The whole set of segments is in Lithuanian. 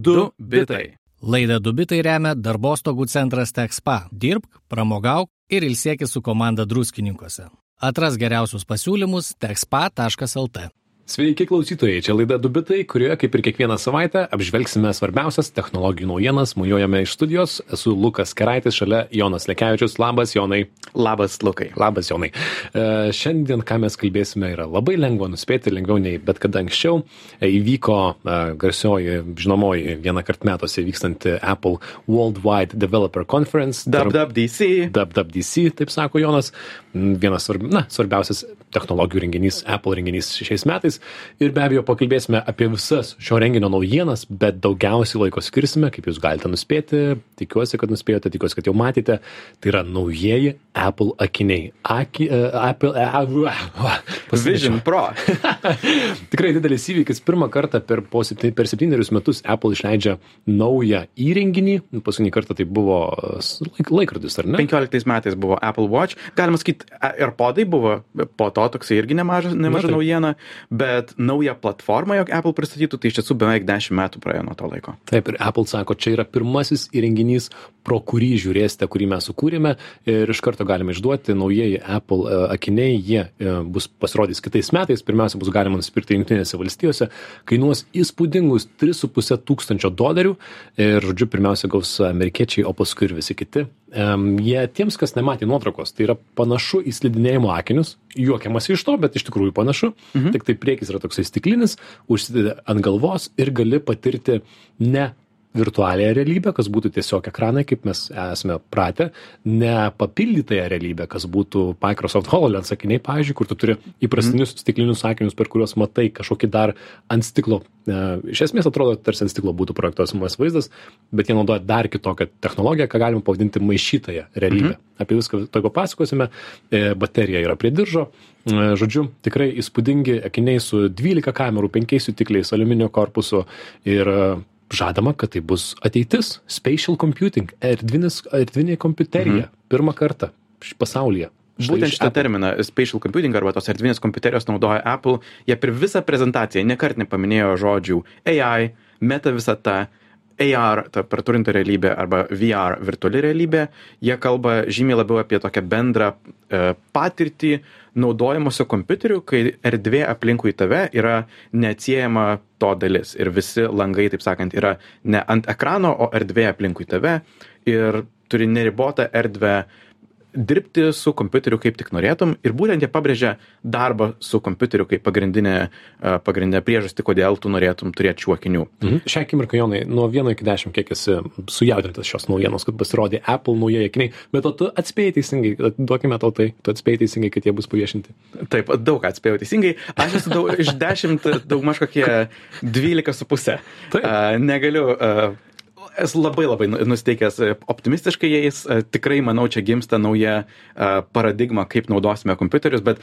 Du bitai. Laidą Dubitai remia darbostogų centras Tekspa. Dirbk, pramogauk ir ilsėkis su komanda druskininkose. Atras geriausius pasiūlymus tekspa.lt. Sveiki klausytojai, čia laida Dubitai, kurioje kaip ir kiekvieną savaitę apžvelgsime svarbiausias technologijų naujienas. Mujuojame iš studijos, esu Lukas Keraitis, šalia Jonas Lekevičius. Labas, Jonai. Labas, Lukai. Labas, Jonai. E, šiandien, ką mes kalbėsime, yra labai lengva nuspėti, lengviau nei bet kada anksčiau. E, įvyko e, garsioji, žinomoji, vieną kartą metuose vykstanti Apple Worldwide Developer Conference. WWDC. WWDC, taip sako Jonas. Vienas svarbi, na, svarbiausias technologijų renginys, Apple renginys šiais metais ir be abejo pakalbėsime apie visas šio renginio naujienas, bet daugiausiai laiko skirsime, kaip jūs galite nuspėti, tikiuosi, kad nuspėjote, tikiuosi, kad jau matėte, tai yra naujieji Apple akiniai. Aki, uh, Apple, uh, uh, Vision Pro. Tikrai didelis įvykis. Pirmą kartą per, po, septy, per septynerius metus Apple išleidžia naują įrenginį. Paskutinį kartą tai buvo laik, laikrodis, ar ne? 15 metais buvo Apple Watch. Galima sakyti, AirPodai buvo po to toksai irgi nemaža, nemaža naujiena, bet naują platformą, jog Apple pristatytų, tai iš tiesų beveik 10 metų praėjo nuo to laiko. Taip, ir Apple sako, čia yra pirmasis įrenginys, pro kurį žiūrėsite, kurį mes sukūrėme ir iš karto galime išduoti naujieji Apple uh, akiniai, jie uh, bus pasirodys kitais metais, pirmiausia bus galima nusipirkti Junktinėse valstijose, kainuos įspūdingus 3,5 tūkstančio dolerių ir, žodžiu, pirmiausia gaus amerikiečiai, o paskui ir visi kiti. Jie tiems, kas nematė nuotraukos, tai yra panašu į slidinėjimo akinius, juokiamasi iš to, bet iš tikrųjų panašu, mhm. tik tai priekis yra toksai stiklinis, užsidedi ant galvos ir gali patirti ne virtualiąją realybę, kas būtų tiesiog ekranai, kaip mes esame pratę, ne papildytąją realybę, kas būtų Microsoft HoloLens sakiniai, pavyzdžiui, kur tu turi įprastinius mm. stiklinius sakinius, per kuriuos matai kažkokį dar ant stiklo. E, iš esmės atrodo, tarsi ant stiklo būtų projektuojamas vaizdas, bet jie naudoja dar kitokią technologiją, ką galima pavadinti maišytąją realybę. Mm. Apie viską to papasakosime. E, baterija yra prie diržo. E, žodžiu, tikrai įspūdingi akiniai su 12 kamerų, 5 sutikliais, aliuminio korpusu ir žadama, kad tai bus ateitis, spatial computing, erdvinis, erdvinė kompiuterija, mhm. pirmą kartą pasaulyje. Štai Būtent šitą Apple. terminą spatial computing arba tos erdvinės kompiuterijos naudoja Apple, jie per visą prezentaciją nekart nepaminėjo žodžių AI, meta visata, AR, ta perturinta realybė arba VR, virtuali realybė, jie kalba žymiai labiau apie tokią bendrą e, patirtį naudojimuose kompiuteriu, kai erdvė aplinkui tave yra neatsiejama to dalis ir visi langai, taip sakant, yra ne ant ekrano, o erdvė aplinkui tave ir turi neribotą erdvę dirbti su kompiuteriu kaip tik norėtum ir būtent jie pabrėžia darbą su kompiuteriu kaip pagrindinę, pagrindinę priežastį, kodėl tu norėtum turėti šių akinių. Mhm. Šią akimirką, Jonai, nuo 1 iki 10, kiek esi sujaudintas šios naujienos, kad pasirodė Apple naujieji akiniai, bet tu atspėjai teisingai, duokime tau tai, tu atspėjai teisingai, kad jie bus paviešinti. Taip, daug atspėjau teisingai, aš esu daug, iš 10 daugmaž kokie 12,5. Uh, negaliu uh, esu labai labai nu, nusiteikęs e, optimistiškai jais. E, tikrai manau, čia gimsta nauja e, paradigma, kaip naudosime kompiuterius, bet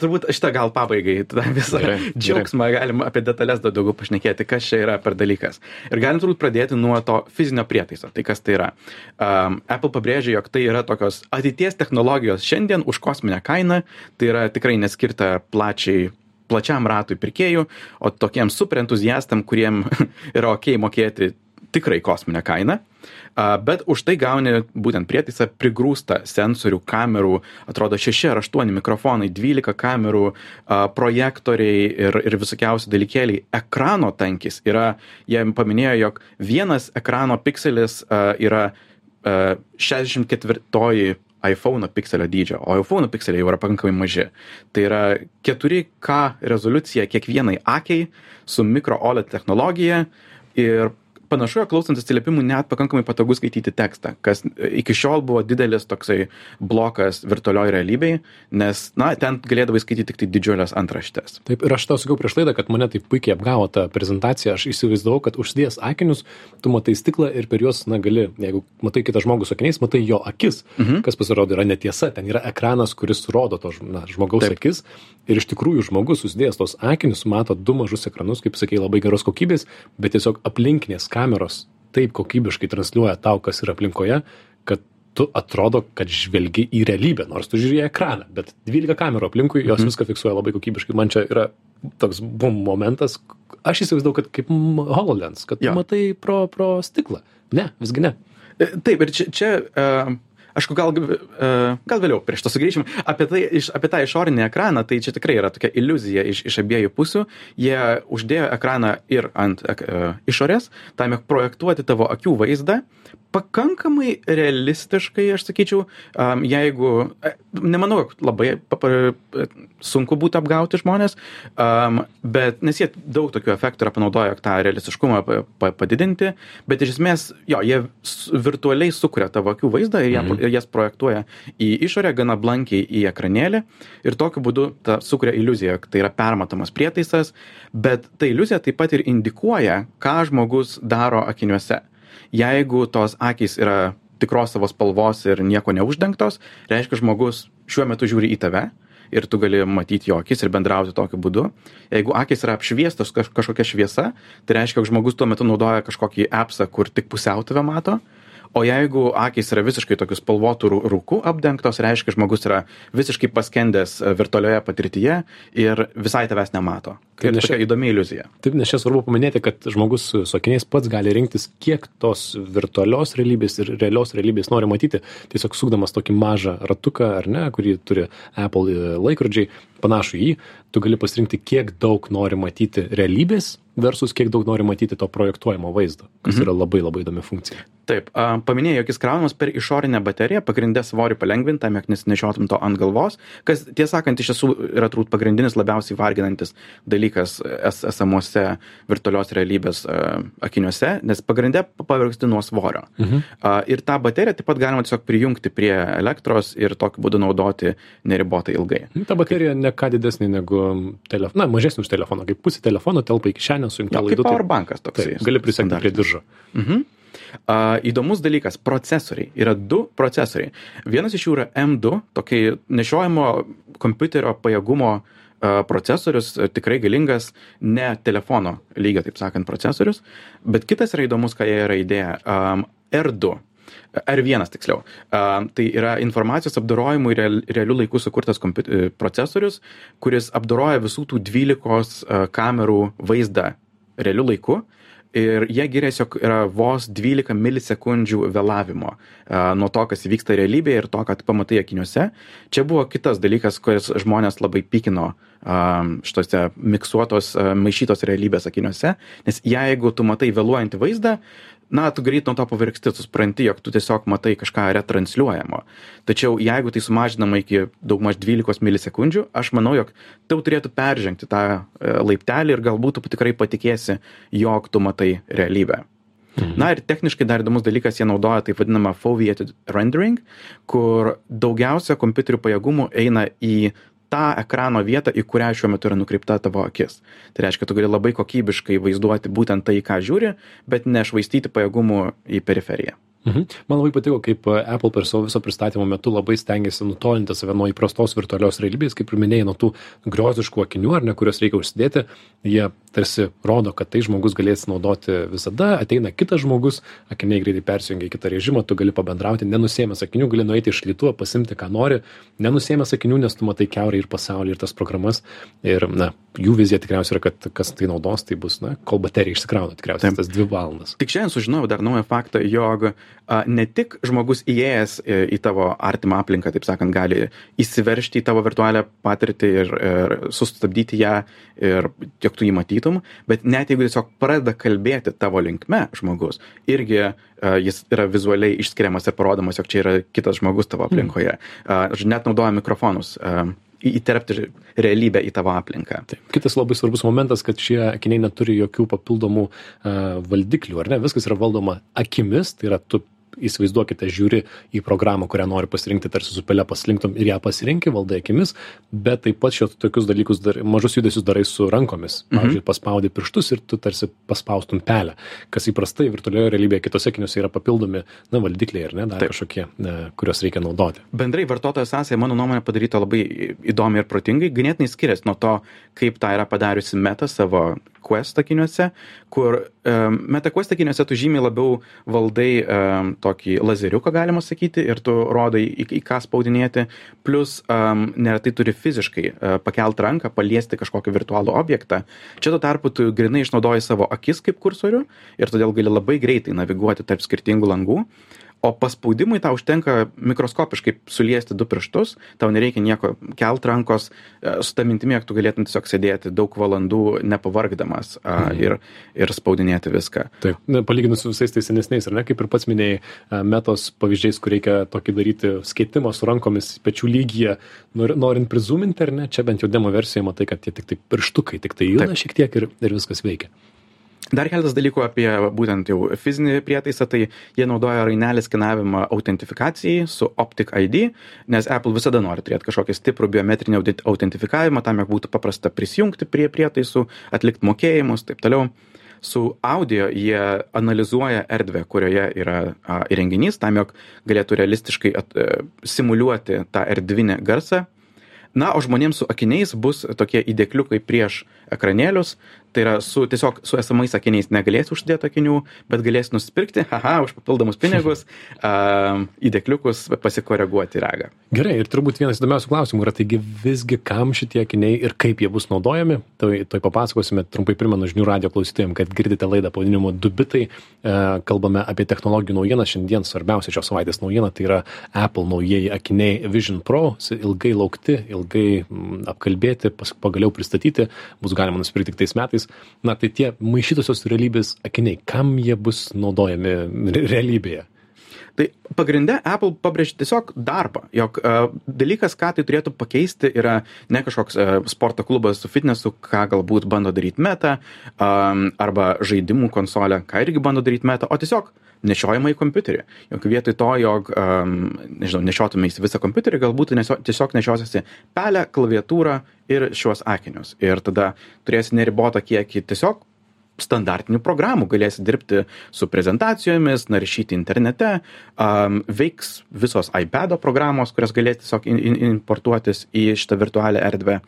turbūt šitą gal pabaigai, tą visą gerai, džiaugsmą gerai. galim apie detalės daugiau pašnekėti, kas čia yra per dalykas. Ir galim turbūt pradėti nuo to fizinio prietaiso. Tai kas tai yra? Um, Apple pabrėžia, jog tai yra tokios ateities technologijos šiandien už kosminę kainą, tai yra tikrai neskirta plačiai plačiam ratui pirkėjų, o tokiems super entuziastam, kuriem yra ok mokėti tikrai kosminę kainą, bet už tai gauni būtent prietaisą prigrūstą sensorių, kamerų, atrodo 6 ar 8 mikrofonai, 12 kamerų, projektoriai ir, ir visokiausi dalykėliai. Ekrano tankis yra, jie paminėjo, jog vienas ekrano pikselis yra 64 iPhone pikselio dydžio, o iPhone pikseliai jau yra pakankamai maži. Tai yra 4K rezoliucija kiekvienai akiai su mikro OLED technologija ir panašu jog klausantis atsiliepimų net pakankamai patogu skaityti tekstą kas iki šiol buvo didelis toksai blokas virtualioj realybėj nes na ten galėdavai skaityt tiktai didžiules antraštes taip ir aš tau sakiau prieš laidą kad mane taip puikiai apgavo ta prezentacija aš įsivaizdavau kad užsidėjęs akinius tu matai stiklą ir per juos na gali jeigu matai kitą žmogų su akiniais matai jo akis mhm. kas pasirodo yra netiesa ten yra ekranas kuris rodo to na žmogaus taip. akis ir iš tikrųjų žmogus užsidėjęs tuos akinius mato du mažus ekranus kaip sakei labai geros kokybės bet tiesiog aplinkinės kameros taip kokybiškai transliuoja tau, kas yra aplinkoje, kad tu atrodo, kad žvelgi į realybę, nors tu žiūri į ekraną, bet 12 kamerų aplinkui, jos mhm. viską fiksuoja labai kokybiškai. Man čia yra toks bum momentas, aš įsivaizduoju, kad kaip HoloLens, kad tu matai pro, pro stiklą. Ne, visgi ne. E, Taip, ir čia, čia uh, aš gal, uh, gal vėliau prieš to sugrįžim, apie, tai, iš, apie tą išorinį ekraną, tai čia tikrai yra tokia iliuzija iš, iš abiejų pusių. Jie uždėjo ekraną ir ant uh, išorės, tam jog projektuoti tavo akių vaizdą. Pakankamai realistiškai, aš sakyčiau, jeigu, e, nemanau, labai pa, sunku būtų apgauti žmonės, bet nes jie daug tokių efektų yra panaudoję, tą realistiškumą pa, pa, padidinti, bet iš esmės, jo, jie virtualiai sukuria tavo akių vaizdą ir, Mhm. ir jas projektuoja į išorę gana blankiai į ekranėlį ir tokiu būdu ta sukuria iliuziją, tai yra permatomas prietaisas, bet ta iliuzija taip pat ir indikuoja, ką žmogus daro akiniuose. Jeigu tos akys yra tikros savo spalvos ir nieko neuždengtos, reiškia žmogus šiuo metu žiūri į tave ir tu gali matyti jo akis ir bendrauti tokiu būdu. Jeigu akis yra apšviestos kaž, kažkokia šviesa, tai reiškia, kad žmogus tuo metu naudoja kažkokį appsą, kur tik pusiau tave mato. O jeigu akys yra visiškai tokiu spalvotų rū- rūku apdengtos, reiškia, žmogus yra visiškai paskendęs e, virtualioje patirtyje ir visai tavęs nemato. Tai nes tokia įdomi iliuzija. Taip, nes čia svarbu paminėti, kad žmogus su akiniais pats gali rinktis, kiek tos virtualios realybės ir realios realybės nori matyti, tiesiog sukdamas tokį mažą ratuką, ar ne, kurį turi Apple e, laikrodžiai, panašu į jį, tu gali pasirinkti, kiek daug nori matyti realybės versus kiek daug nori matyti to projektuojamo vaizdo, kas yra labai labai įdomi funkcija. Taip, paminėjau, jog jis kraunamas per išorinę bateriją, pagrindę svorį palengvintą, jog nesinešiotum to ant galvos, kas tiesą sakant iš tiesų yra turbūt pagrindinis labiausiai varginantis dalykas es, esamuose virtualios realybės a, akiniuose, nes pagrindę pavargsti nuo svorio. Mhm. Ir tą bateriją taip pat galima tiesiog prijungti prie elektros ir tokiu būdu naudoti neribotai ilgai. Ta baterija ne ką didesnė negu telefonas, na, mažesnė už telefoną, kaip pusė telefono telpa į kišenę su jungteliu laidu. powerbankas toks. Taip, gali prisegti prie diržo. Mhm. Uh, įdomus dalykas - procesoriai. Yra du procesoriai. Vienas iš jų yra M2, tokia nešiojamo kompiuterio pajėgumo uh, procesorius, tikrai galingas, ne telefono lygio, taip sakant, procesorius, bet kitas yra įdomus, ką jie yra um, - R2. R1 tiksliau. Tai yra informacijos apdorojimui real, realių laikų sukurtas e, procesorius, kuris apdoroja visų tų 12 uh, kamerų vaizdą realių laikų ir jie giriasi, jog yra vos 12 milisekundžių vėlavimo nuo to, kas įvyksta realybėje ir to, kad pamatai akiniuose. Čia buvo kitas dalykas, kuris žmonės labai pykino šitose miksuotos, maišytos realybės akiniuose, nes jeigu tu matai vėluojantį vaizdą, na, tu greit nuo to pavirksti, tu supranti, jog tu tiesiog matai kažką retransliuojamo. Tačiau jeigu tai sumažinama iki daugmaž 12 milisekundžių, aš manau, jog tau turėtų peržengti tą e, laiptelį ir galbūt tu tikrai patikėsi, jog tu matai realybę. Mhm. Na ir techniškai dar įdomus dalykas, jie naudoja taip vadinamą foveated rendering, kur daugiausia kompiuterių pajėgumų eina į tą ekrano vietą, į kurią šiuo metu yra nukreipta tavo akis. Tai reiškia, tu gali labai kokybiškai vaizduoti būtent tai, ką žiūri, bet nešvaistyti pajėgumų į periferiją. Mhm. Man labai patiko, kaip e, Apple per savo viso pristatymo metu labai stengiasi nutolinti save nuo įprastos virtualios realybės, kaip ir minėjai, nuo tų grioziškų akinių, ar ne, kuriuos reikia užsidėti. Jie tarsi rodo, kad tai žmogus galės naudoti visada, ateina kitas žmogus, akiniai greitai persijungia į kitą režimą, tu gali pabendrauti, nenusėmęs akinių, gali nueiti iš rytų, pasimti, ką nori, nenusėmęs akinių, nes tu matai keurai ir pasaulį, ir tas programas. Ir, na, jų vizija tikriausiai yra, kad kas tai naudos, tai bus, na, kol baterija išsikrauna, tikriausiai Taip. tas dvi valandas. Tik šiandien sužinojau dar naują faktą, jog a, ne tik žmogus įėjęs į, į tavo artimą aplinką, taip sakant, gali įsiveršti į tavo virtualią patirtį ir, ir sustabdyti ją ir jog tu jį matytum, bet net jeigu tiesiog pradeda kalbėti tavo linkme žmogus, irgi a, jis yra vizualiai išskiriamas ir parodomas, jog čia yra kitas žmogus tavo aplinkoje. A, žodžiu, net naudoja mikrofonus. A, įterpti realybę į tavo aplinką. Taip. Kitas labai svarbus momentas, kad šie akiniai neturi jokių papildomų uh, valdiklių, ar ne? Viskas yra valdoma akimis, tai yra tu įsivaizduokite, žiūri į programą, kurią nori pasirinkti, tarsi su pelė pasirinktum ir ją pasirinki, valdai akimis, bet taip pat šios tokius dalykus, dar, mažus judesius darai su rankomis. Pavyzdžiui, paspaudi pirštus ir tu tarsi paspaustum pelę, kas įprastai virtualioje realybėje kitose akiniuose yra papildomi, na, valdikliai, ar ne, dar Taip. kažkokie, ne, kuriuos reikia naudoti. Bendrai vartotojo sąsaja, mano nuomonė, padaryta labai įdomiai ir protingai, ganėtinai skiriasi nuo to, kaip tą yra padariusi Meta savo MetaQuest akiniuose, kur um, MetaQuest akiniuose tu žymiai labiau valdai um, tokį lazeriuką, galima sakyti, ir tu rodai, į, į ką spaudinėti, plus um, neretai turi fiziškai uh, pakelti ranką, paliesti kažkokį virtualų objektą. Čia tuo tarpu tu grinai išnaudoji savo akis kaip kursorių ir todėl gali labai greitai naviguoti tarp skirtingų langų o paspaudimui tau užtenka mikroskopiškai suliesti du pirštus tau nereikia nieko kelt rankos e, su ta mintimi jog tu galėtum tiesiog sėdėti daug valandų nepavargdamas mhm. ir, ir spaudinėti viską. Taip, palyginus su visais tais senesniais, ar ne, kaip ir pats minėjai, metos pavyzdžiais, kur reikia tokį daryti skaitimą su rankomis pečių lygyje, norint prizuminti, ar ne, čia bent jau demo versijoje matai, kad tie tik tai pirštukai, tik tai juda šiek tiek ir, ir viskas veikia. Dar keletas dalykų apie būtent jau fizinį prietaisą, tai jie naudoja rainelį skenavimą autentifikacijai su Optic ID, nes Apple visada nori turėti kažkokį stiprų biometrinį autentifikavimą, tam, jog būtų paprasta prisijungti prie prietaisų, atlikti mokėjimus, taip toliau. Su audio jie analizuoja erdvę, kurioje yra a, įrenginys, tam, jog galėtų realistiškai at, a, e, simuliuoti tą erdvinę garsą. Na, o žmonėms su akiniais bus tokie įdėkliukai prieš ekranėlius, tai yra su tiesiog su esamais akiniais negalėsi užsidėti akinių, bet galėsi nusipirkti, haha, už papildomus pinigus, uh, įdėkliukus pasikoreguoti regą. Gerai, ir turbūt vienas įdomiausių klausimų yra, taigi visgi kam šitie akiniai ir kaip jie bus naudojami, tai, tai papasakosime, trumpai primenu žinių radio klausytojams, kad girdite laidą pavadinimu Dubitai, uh, kalbame apie technologijų naujieną, šiandien svarbiausia šios savaitės naujiena, tai yra Apple naujieji akiniai Vision Pro, ilgai laukti, ilgai apkalbėti, pagaliau pristatyti, bus galima nusipirkti tik tais metais akiniais. Na tai tie maišytosios realybės akiniai, kam jie bus naudojami realybėje? Tai pagrinde Apple pabrėžia tiesiog darbą, jog uh, dalykas, ką tai turėtų pakeisti, yra ne kažkoks uh, sporto klubas su fitnesu, ką galbūt bando daryti meta, arba žaidimų konsolė, ką irgi bando daryti meta, o tiesiog nešiojamą į kompiuterį. Jog vietoj to, jog, nežinau, nešiotumės visą kompiuterį, galbūt tiesiog nešiosiasi pelę, klaviatūrą ir šiuos akinius. Ir tada turėsi neribotą kiekį tiesiog standartinių programų galėsi dirbti su prezentacijomis, naršyti internete, um, veiks visos iPad programos, kurias galėsi tiesiog in, in, importuotis į šitą virtualią erdvę.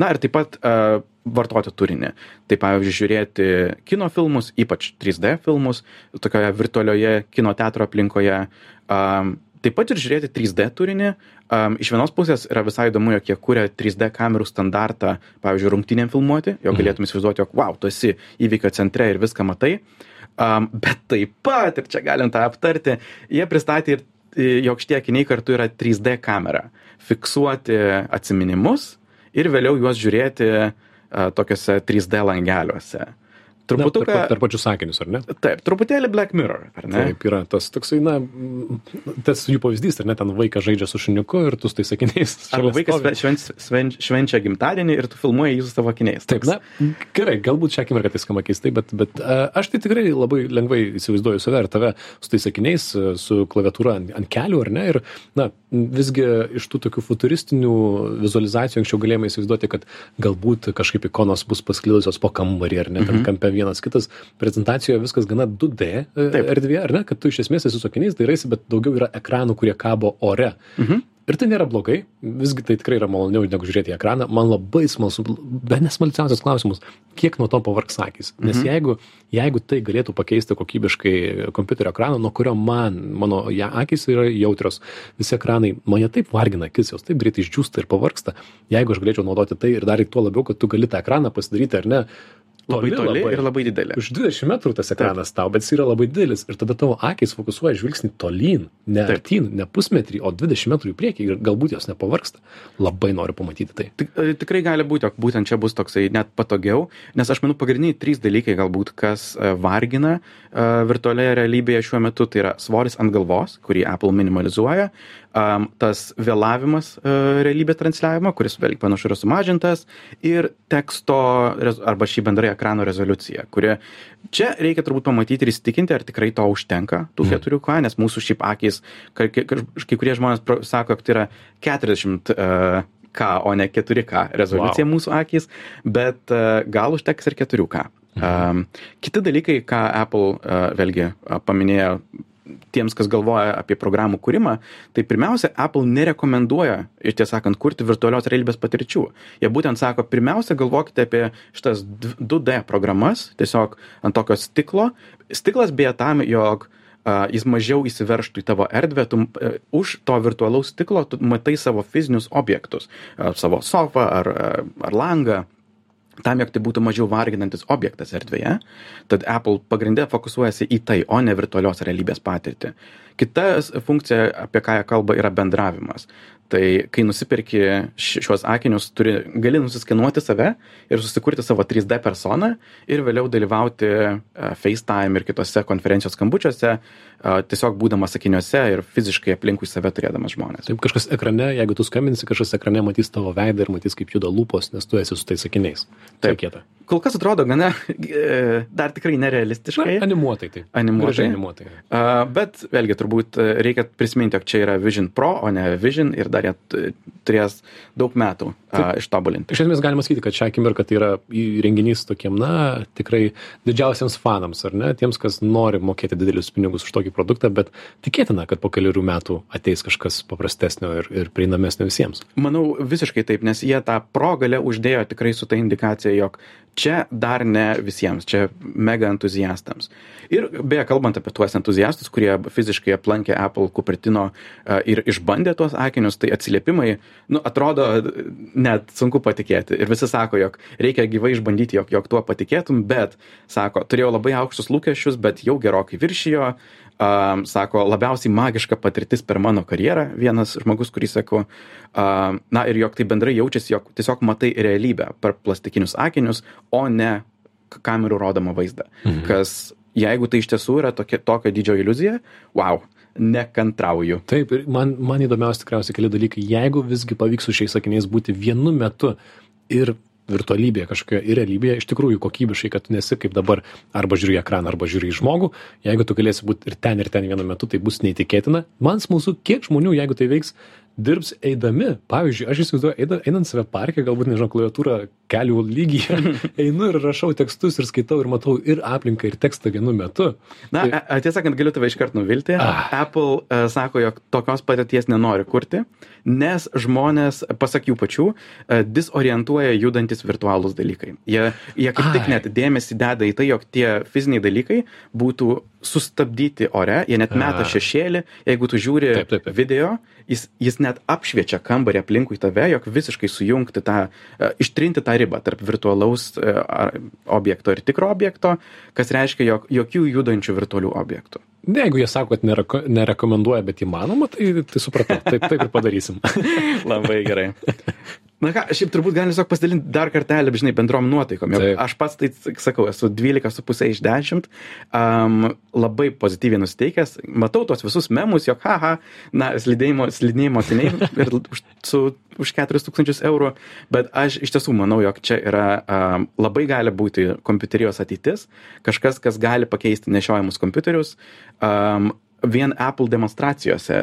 Na ir taip pat uh, vartoti turinį. Tai pavyzdžiui, žiūrėti kino filmus, ypač 3D filmus, tokioje virtualioje kino teatro aplinkoje. Um, taip pat ir žiūrėti 3D turinį. Um, iš vienos pusės yra visai įdomu, jog jie kūrė 3D kamerų standartą, pavyzdžiui, rungtynėm filmuoti, jo mhm. galėtum įsivaizduoti, jog wow, tu esi įvykio centre ir viską matai. Um, bet taip pat, ir čia galim tą aptarti, jie pristatė ir jog šitie akiniai kartu yra 3D kamera. Fiksuoti atsiminimus ir vėliau juos žiūrėti uh, tokiuose 3D langeliuose. Truputuką. Per, per pačius sakinius, ar ne? Taip, truputėlį Black Mirror, ar ne? Taip, yra tas toksai, na, tas jų pavyzdys, ar ne, ten vaikas žaidžia su šuniuku ir tu su tais sakiniais. Arba vaikas švenčia, švenčia, švenčia gimtadienį ir tu filmuoji jį su savo akiniais. Taip, na, gerai, galbūt šią akimirką tai skamba keistai, bet, bet aš tai tikrai labai lengvai įsivaizduoju save ir tave su tais sakiniais, su klaviatūra ant, ant kelių, ar ne? Ir, na, visgi iš tų tokių futuristinių vizualizacijų anksčiau galėjome įsivaizduoti, kad galbūt kažkaip ikonos bus pasklidusios po kambarį, ar ne, ten mhm. kampe vienas kitas prezentacijoje viskas gana 2D e, erdvė, ar ne, kad tu iš esmės esi su akiniais dairaisi, bet daugiau yra ekranų, kurie kabo ore. Mhm. Ir tai nėra blogai, visgi tai tikrai yra maloniau negu žiūrėti į ekraną. Man labai smalsu, be nesmalsiausias klausimas, kiek nuo to pavargs akis. Nes mhm. jeigu, jeigu tai galėtų pakeisti kokybiškai kompiuterio ekraną, nuo kurio man, mano ja, akis yra jautrios, visi ekranai, mane taip vargina akis, jos taip greitai išdžiūsta ir pavargsta. Jeigu aš galėčiau naudoti tai ir dar ir tuo labiau, kad tu gali tą ekraną pasidaryti ar ne, Labai toli labai. ir labai didelė. Už 20 metrų tas ekranas Taip. tau, bet jis yra labai didelis ir tada tavo akis fokusuoja žvilgsnį tolyn, ne Taip. artyn, ne pusmetrį, o 20 metrų į priekį ir galbūt jos nepavarksta. Labai noriu pamatyti tai. Tik, e, tikrai gali būti, jog būtent čia bus toksai net patogiau, nes aš manau pagrindiniai trys dalykai galbūt, kas e, vargina uh, virtualioje realybėje šiuo metu, tai yra svoris ant galvos, kurį Apple minimalizuoja, um, tas vėlavimas uh, realybės transliavimo, kuris vėlgi panašu yra sumažintas, ir teksto arba šį bendrai ekrano rezoliucija, kuri čia reikia turbūt pamatyti ir įsitikinti, ar tikrai to užtenka, tų mm. 4K, nes mūsų šiaip akis, kai, kai, kai kurie žmonės sako, kad tai yra 40 uh, K, o ne 4K rezoliucija wow. mūsų akis, bet uh, gal užteks ir 4K. Mhm. Um, kiti dalykai, ką Apple uh, vėlgi uh, paminėjo tiems, kas galvoja apie programų kūrimą, tai pirmiausia, Apple nerekomenduoja, ir tiesą sakant, kurti virtualios realybės patirčių. Jie būtent sako, pirmiausia, galvokite apie šitas 2D programas, tiesiog ant tokio stiklo. Stiklas beje tam, jog uh, jis mažiau įsiverštų į tavo erdvę, tu uh, už to virtualaus stiklo tu matai savo fizinius objektus, uh, savo sofą ar, ar langą tam, jog tai būtų mažiau varginantis objektas erdvėje, tad Apple pagrindė fokusuojasi į tai, o ne virtualios realybės patirtį. Kita funkcija, apie ką jie kalba, yra bendravimas. Tai kai nusipirki šiuos akinius, turi, gali nusiskenuoti save ir susikurti savo 3D personą ir vėliau dalyvauti FaceTime ir kitose konferencijos skambučiuose, tiesiog būdamas sakiniuose ir fiziškai aplinkui save turėdamas žmonės. Taip, kažkas ekrane, jeigu tu skambinsi, kažkas ekrane matys tavo veidą ir matys, kaip juda lūpos, nes tu esi su tais sakiniais. Taip, kieta. Kol kas atrodo gana, e, dar tikrai nerealistiškai. Na, animuotai tai. Animuotai. animuotai. Uh, bet vėlgi turbūt e, reikia prisiminti, jog čia yra Vision Pro, o ne Vision ir dar jie turės daug metų uh, ištobulinti. Iš esmės galima sakyti, kad šią akimirką tai yra įrenginys tokiem, na, tikrai didžiausiams fanams, ar ne, tiems, kas nori mokėti didelius pinigus už tokį produktą, bet tikėtina, kad po keliarių metų ateis kažkas paprastesnio ir, ir prieinamesnio visiems. Manau, visiškai taip, nes jie tą progalę uždėjo tikrai su ta indikacija, jog čia dar ne visiems, čia mega entuziastams. Ir beje, kalbant apie tuos entuziastus, kurie fiziškai aplankė Apple Cupertino ir išbandė tuos akinius, tai atsiliepimai, nu, atrodo net sunku patikėti. Ir visi sako, jog reikia gyvai išbandyti, jog, jog tuo patikėtum, bet, sako, turėjau labai aukštus lūkesčius, bet jau gerokai viršijo, Um, sako, labiausiai magiška patirtis per mano karjerą, vienas žmogus, kurį sako, um, na ir jog tai bendrai jaučiasi, jog tiesiog matai realybę per plastikinius akinius, o ne kamerų rodomą vaizdą. Mhm. Kas, jeigu tai iš tiesų yra tokia, tokio didžio iliuzija, wow, nekantrauju. Taip, ir man, man įdomiausia tikriausiai keli dalykai. Jeigu visgi pavyks su šiais sakiniais būti vienu metu ir virtualybėje kažkokioje ir realybėje iš tikrųjų kokybiškai, kad tu nesi kaip dabar arba žiūri ekraną, arba žiūri žmogų. Jeigu tu galėsi būti ir ten, ir ten vienu metu, tai bus neįtikėtina. Man smalsu, kiek žmonių, jeigu tai veiks, dirbs eidami. Pavyzdžiui, aš įsivaizduoju, einant save parke, galbūt, nežinau, klaviatūrą kelių lygyje, einu ir rašau tekstus ir skaitau ir matau ir aplinką, ir tekstą vienu metu. Na, tai... tiesą sakant, galiu tave iškart nuvilti. Ah. Apple uh, sako, jog tokios patirties nenori kurti, nes žmonės, pasak jų pačių, uh, disorientuoja judantis virtualūs dalykai. Jie, jie kaip Ai. tik net dėmesį deda į tai, jog tie fiziniai dalykai būtų sustabdyti ore, jie net meta šešėlį, jeigu tu žiūri taip, taip, taip. video, jis, jis net apšviečia kambarį aplinkui tave, jog visiškai sujungti tą, uh, ištrinti tą ribą tarp virtualaus uh, objekto ir tikro objekto, kas reiškia, jog jokių judančių virtualių objektų. Ne, jeigu jie sako, kad nereko, nerekomenduoja, bet įmanoma, tai, tai supratau, taip, taip ir padarysim. Labai gerai. Na ką, šiaip turbūt galim tiesiog pasidalinti dar kartelį, žinai, bendrom nuotaikom. Taip. Aš pats tai sakau, esu 12,5 iš 10, um, labai pozityviai nusteikęs, matau tos visus memus, jog, haha, na, slidėjimo, slidėjimo seniai ir už, su, už 4000 eurų, bet aš iš tiesų manau, jog čia yra um, labai gali būti kompiuterijos ateitis, kažkas, kas gali pakeisti nešiojamus kompiuterius. Um, vien Apple demonstracijose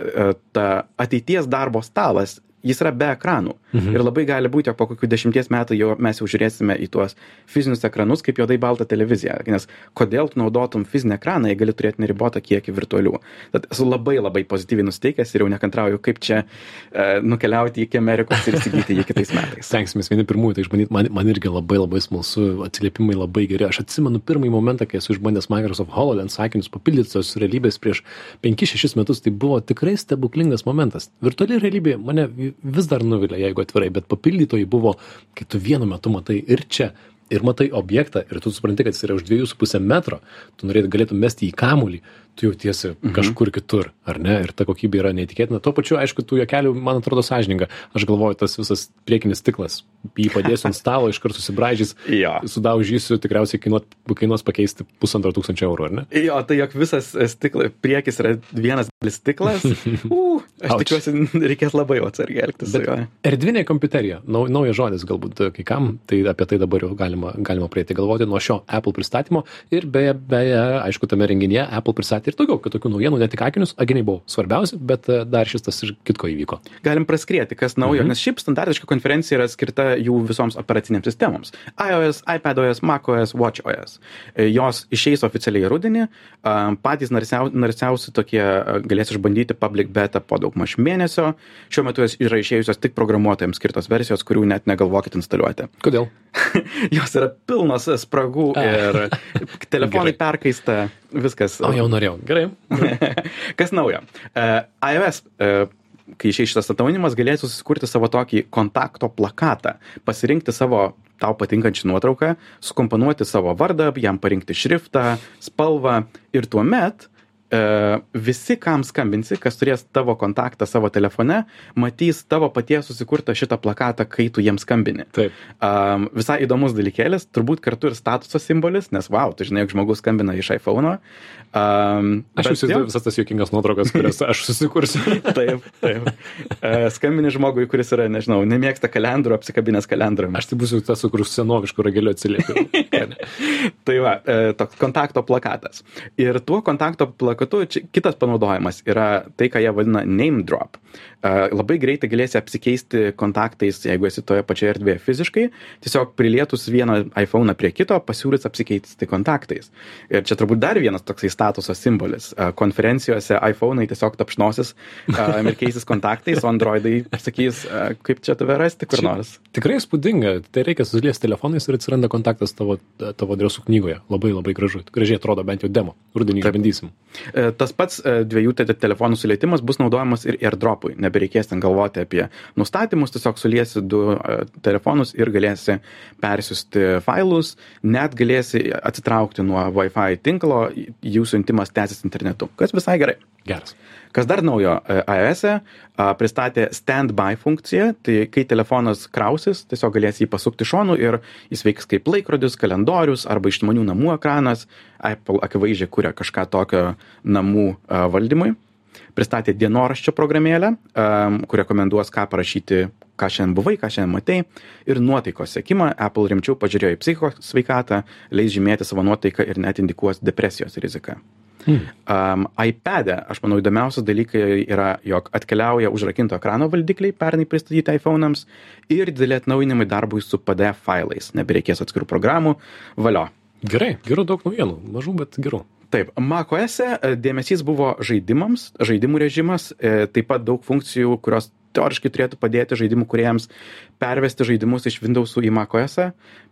ta ateities darbo stalas jis yra be ekranų. Mhm. Ir labai gali būti, jog po kokių dešimties metų jau mes jau žiūrėsime į tuos fizinius ekranus kaip juodai baltą televiziją. Nes kodėl tu naudotum fizinį ekraną, jei gali turėti neribotą kiekį virtualių. Tad esu labai labai pozityviai nusteikęs ir jau nekantrauju, kaip čia uh, nukeliauti iki Amerikos ir įsigyti jį kitais metais. Stengsime vieni pirmųjų tai išbandyti. Man, man irgi labai labai smalsu, atsiliepimai labai geri. Aš atsimenu pirmąjį momentą, kai esu išbandęs Microsoft HoloLens sakinius papildytos realybės prieš 5-6 metus. Tai buvo tikrai stebuklingas momentas. Virtuali realybė mane vis dar nuvilia, jeigu atvirai, bet papildytojai buvo, kai tu vienu metu matai ir čia, ir matai objektą, ir tu supranti, kad jis yra už 2,5 metro, tu norėtum galėtum mesti į kamulį, tu jautiesi mhm. kažkur kitur, ar ne? Ir ta kokybė yra neįtikėtina. Tuo pačiu, aišku, tų jokelių, man atrodo, sąžininga. Aš galvoju, tas visas priekinis stiklas, jį padėsiu ant stalo, iškart susibražys, ja. sudaužysiu, tikriausiai kainuot, kainuos pakeisti pusantro tūkstančio eurų, ar ne? Jo, tai jog visas stiklas, priekis yra vienas stiklas, uh, Aš Auč. tikiuosi, reikės labai atsargiai elgtis. erdvinė kompiuterija, nau, naujas žodis galbūt e, kai kam, tai apie tai dabar jau galima, galima prieiti galvoti nuo šio Apple pristatymo. Ir beje, beje, aišku, tame renginyje Apple pristatė ir daugiau kitokių naujienų, ne tik akinius, akiniai buvo svarbiausi, bet e, dar šis tas ir kitko įvyko. Galim praskrieti, kas naujo, mhm. nes šiaip standartiška konferencija yra skirta jų visoms operacinėms sistemoms. iOS, iPadOS, macOS, WatchOS. E, Jos išeis oficialiai rudenį, a, patys narsiau- narsiausi tokie galės išbandyti public beta po daug maž mėnesio. Šiuo metu yra išėjusios tik programuotojams skirtos versijos, kurių net negalvokit instaliuoti. Kodėl? Jos yra pilnos spragų A. ir telefonai Gerai. perkaista, viskas. O jau norėjau. Gerai. Kas naujo? Uh, iOS, uh, kai išeis šitas atnaujinimas, galės susikurti savo tokį kontakto plakatą, pasirinkti savo tau patinkančią nuotrauką, sukomponuoti savo vardą, jam parinkti šriftą, spalvą ir tuomet visi, kam skambinsi, kas turės tavo kontaktą savo telefone, matys tavo paties susikurtą šitą plakatą, kai tu jiems skambini. Taip. Um, visai įdomus dalykėlis, turbūt kartu ir statuso simbolis, nes wow, tu žinai, jog žmogus skambina iš iPhone'o. Um, Aš jau įsivaizduoju visas tas juokingas nuotraukas, kurias aš susikursiu. Taip, taip. Uh, skambini žmogui, kuris yra, nežinau, nemėgsta kalendrų, apsikabinęs kalendrų. Aš tai būsiu tas, kur senoviškų ragelių atsiliepiu. Tai va, e, toks kontakto plakatas. Ir tuo kontakto plakatu čia, kitas panaudojimas yra tai, ką jie vadina name drop. E, Labai greitai galėsi apsikeisti kontaktais, jeigu esi toje pačioje erdvėje fiziškai, tiesiog prilietus vieną iPhone prie kito, pasiūlys apsikeisti kontaktais. Ir čia turbūt dar vienas toksai statuso simbolis. Konferencijose iPhone'ai tiesiog tapšnosis ir keisis kontaktais, o Androidai sakys, kaip čia tave rasti kur Čia- nors. Tikrai spūdinga. Tai reikia susiliesti telefonais ir atsiranda kontaktas tavo, tavo adresų knygoje. Labai labai gražu. Gražiai atrodo bent jau demo. Rudenį Taip. išbandysim. E, Tas pats e, dviejų te- telefonų sulietimas bus naudojamas ir airdropui. Nebereikės ten galvoti apie nustatymus, tiesiog suliesi du e, telefonus ir galėsi persiųsti failus, net galėsi atsitraukti nuo Wi-Fi tinklo, jų siuntimas tęsis internetu, kas visai gerai. Geras. Kas dar naujo iOS e, pristatė standby funkciją, tai kai telefonas krausis, tiesiog galės jį pasukti šonu ir jis veiks kaip laikrodis, kalendorius arba išmanių namų ekranas. Apple akivaizdžiai kuria kažką tokio namų valdymui. Pristatė dienoraščio programėlę, kur rekomenduos, ką parašyti, ką šiandien buvai, ką šiandien matei. Ir nuotaikos sekimą Apple rimčiau pažiūrėjo į psicho sveikatą, leis žymėti savo nuotaiką ir net indikuos depresijos riziką. Um, iPad'e, aš manau, įdomiausias dalykai yra, jog atkeliauja užrakinto ekrano valdikliai pernai pristatyti iPhone'ams ir dideli atnaujinimai darbui su PDF failais. Nebereikės atskirų programų. Valio. Gerai, gerų daug naujienų. Mažų, bet gerų. Taip, macOS e, dėmesys buvo žaidimams, žaidimų režimas, e, taip pat daug funkcijų, kurios teoriškai turėtų padėti žaidimų kuriejams pervesti žaidimus iš Windowsų į macOS.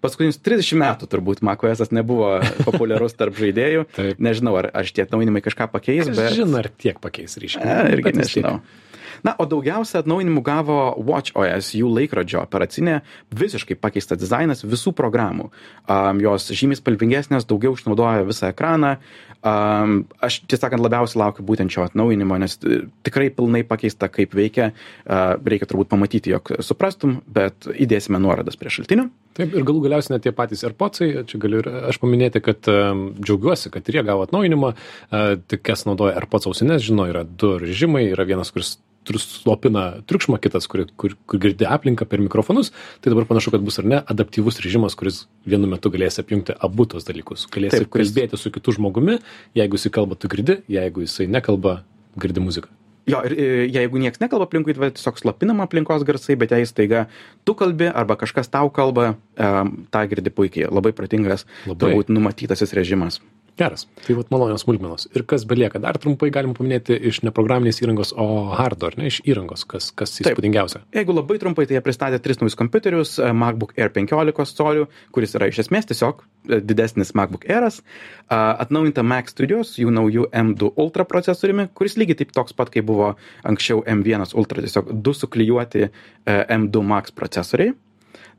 Paskutinius 30 metų turbūt macOS nebuvo populiarus tarp žaidėjų. Nežinau, ar, ar šitie atnaujinimai kažką pakeis, bet... Žinai, ar tiek pakeis ryškiai. Irgi vis tiek. Na, o daugiausia atnaujinimų gavo WatchOS, jų laikrodžio operacinė, visiškai pakeistas dizainas visų programų. Um, jos žymiai spalvingesnės, daugiau išnaudoja visą ekraną. Um, aš tiesą sakant labiausiai laukiu būtent šio atnaujinimo, nes e, tikrai pilnai pakeista, kaip veikia. Uh, reikia turbūt pamatyti, jog suprastum, bet įdėsime nuorodas prie šaltinių. Taip, ir galų galiausiai net tie patys AirPodsai, čia galiu ir aš paminėti, kad um, džiaugiuosi, kad ir jie gavo atnaujinimą, uh, tik kas naudoja AirPods ausines, žino, yra du režimai, yra vienas, kuris tr- slopina triukšmą, kitas, kur, kur, kur girdi aplinką per mikrofonus, tai dabar panašu, kad bus ar ne adaptyvus režimas, kuris vienu metu galės apjungti abu tos dalykus. Galės Taip, kuris- kalbėti su kitu žmogumi, jeigu jisai kalba, tu girdi, jeigu jisai nekalba, girdi muziką. Jo, ir e, jeigu niekas nekalba aplinkui, tai tiesiog slopinama aplinkos garsai, bet jei staiga tu kalbi arba kažkas tau kalba, um, tą girdi puikiai. Labai pratingas, Labai. turbūt numatytasis režimas. Geras. Tai vat malonios smulkmenos. Ir kas belieka, dar trumpai galim paminėti iš ne programinės įrangos, o hardware, ne iš įrangos, kas, kas įspūdingiausia. Jeigu labai trumpai, tai jie pristatė tris naujus kompiuterius e, MacBook Air 15 colių, kuris yra iš esmės tiesiog e, didesnis MacBook Airas, a, atnaujinta Mac Studios, jų naujų M2 Ultra procesoriumi, kuris lygiai taip toks pat, kaip buvo anksčiau M1 Ultra, tiesiog du suklijuoti e, M2 Max procesoriai.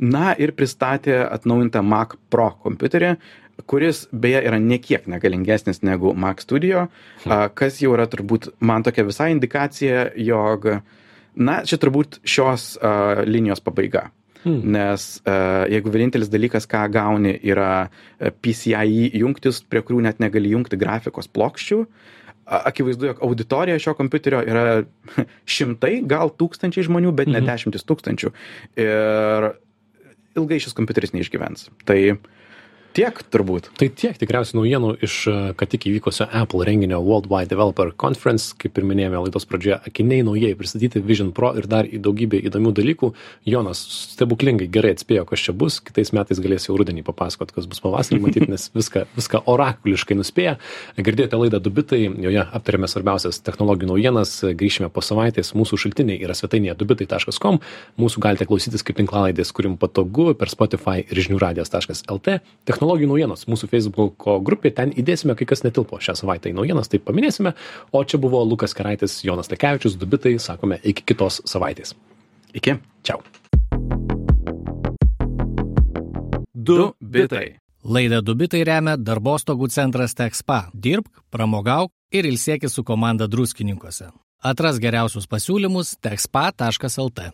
Na ir pristatė atnaujintą Mac Pro kompiuterį, kuris beje yra nekiek negalingesnis negu Mac Studio, kas jau yra turbūt man tokia visai indikacija, jog na, čia turbūt šios a, linijos pabaiga. Hmm. Nes a, jeigu vienintelis dalykas, ką gauni, yra a, PCIe jungtis, prie kurių net negali jungti grafikos plokščių, akivaizdu, jog auditorija šio kompiuterio yra šimtai, gal tūkstančiai žmonių, bet ne Mhm. dešimtis tūkstančių. Ir ilgai šis kompiuteris neišgyvens. Tai tiek turbūt. Tai tiek tikriausiai naujienų iš e, ką tik įvykusio Apple renginio Worldwide Developer Conference, kaip ir minėjome laidos pradžioje, akiniai naujai pristatyti Vision Pro ir dar į daugybę įdomių dalykų. Jonas stebuklingai gerai atspėjo, kas čia bus, kitais metais galės jau rudenį papasakot, kas bus pavasarį matyti, nes viską, viską orakuliškai nuspėja. Girdėjote laidą Dubitai, joje aptarėme svarbiausias technologijų naujienas, grįšime po savaitės, mūsų šaltiniai yra svetainėje dubitai.com, mūsų galite klausytis kaip tinklalaidės, kurim patogu per Spotify ir žiniųradijas.lt technologijų naujienos mūsų Facebook'o grupė, ten įdėsime kai kas netilpo šią savaitę į naujienas, tai paminėsime. O čia buvo Lukas Karaitis, Jonas Lekevičius, Dubitai, sakome, iki kitos savaitės. Iki. Čiau. Du bitai. Laidą Dubitai remia darbostogų centras Texpa. Dirbk, pramogauk ir ilsėkis su komanda druskininkose. Atras geriausius pasiūlymus texpa.lt.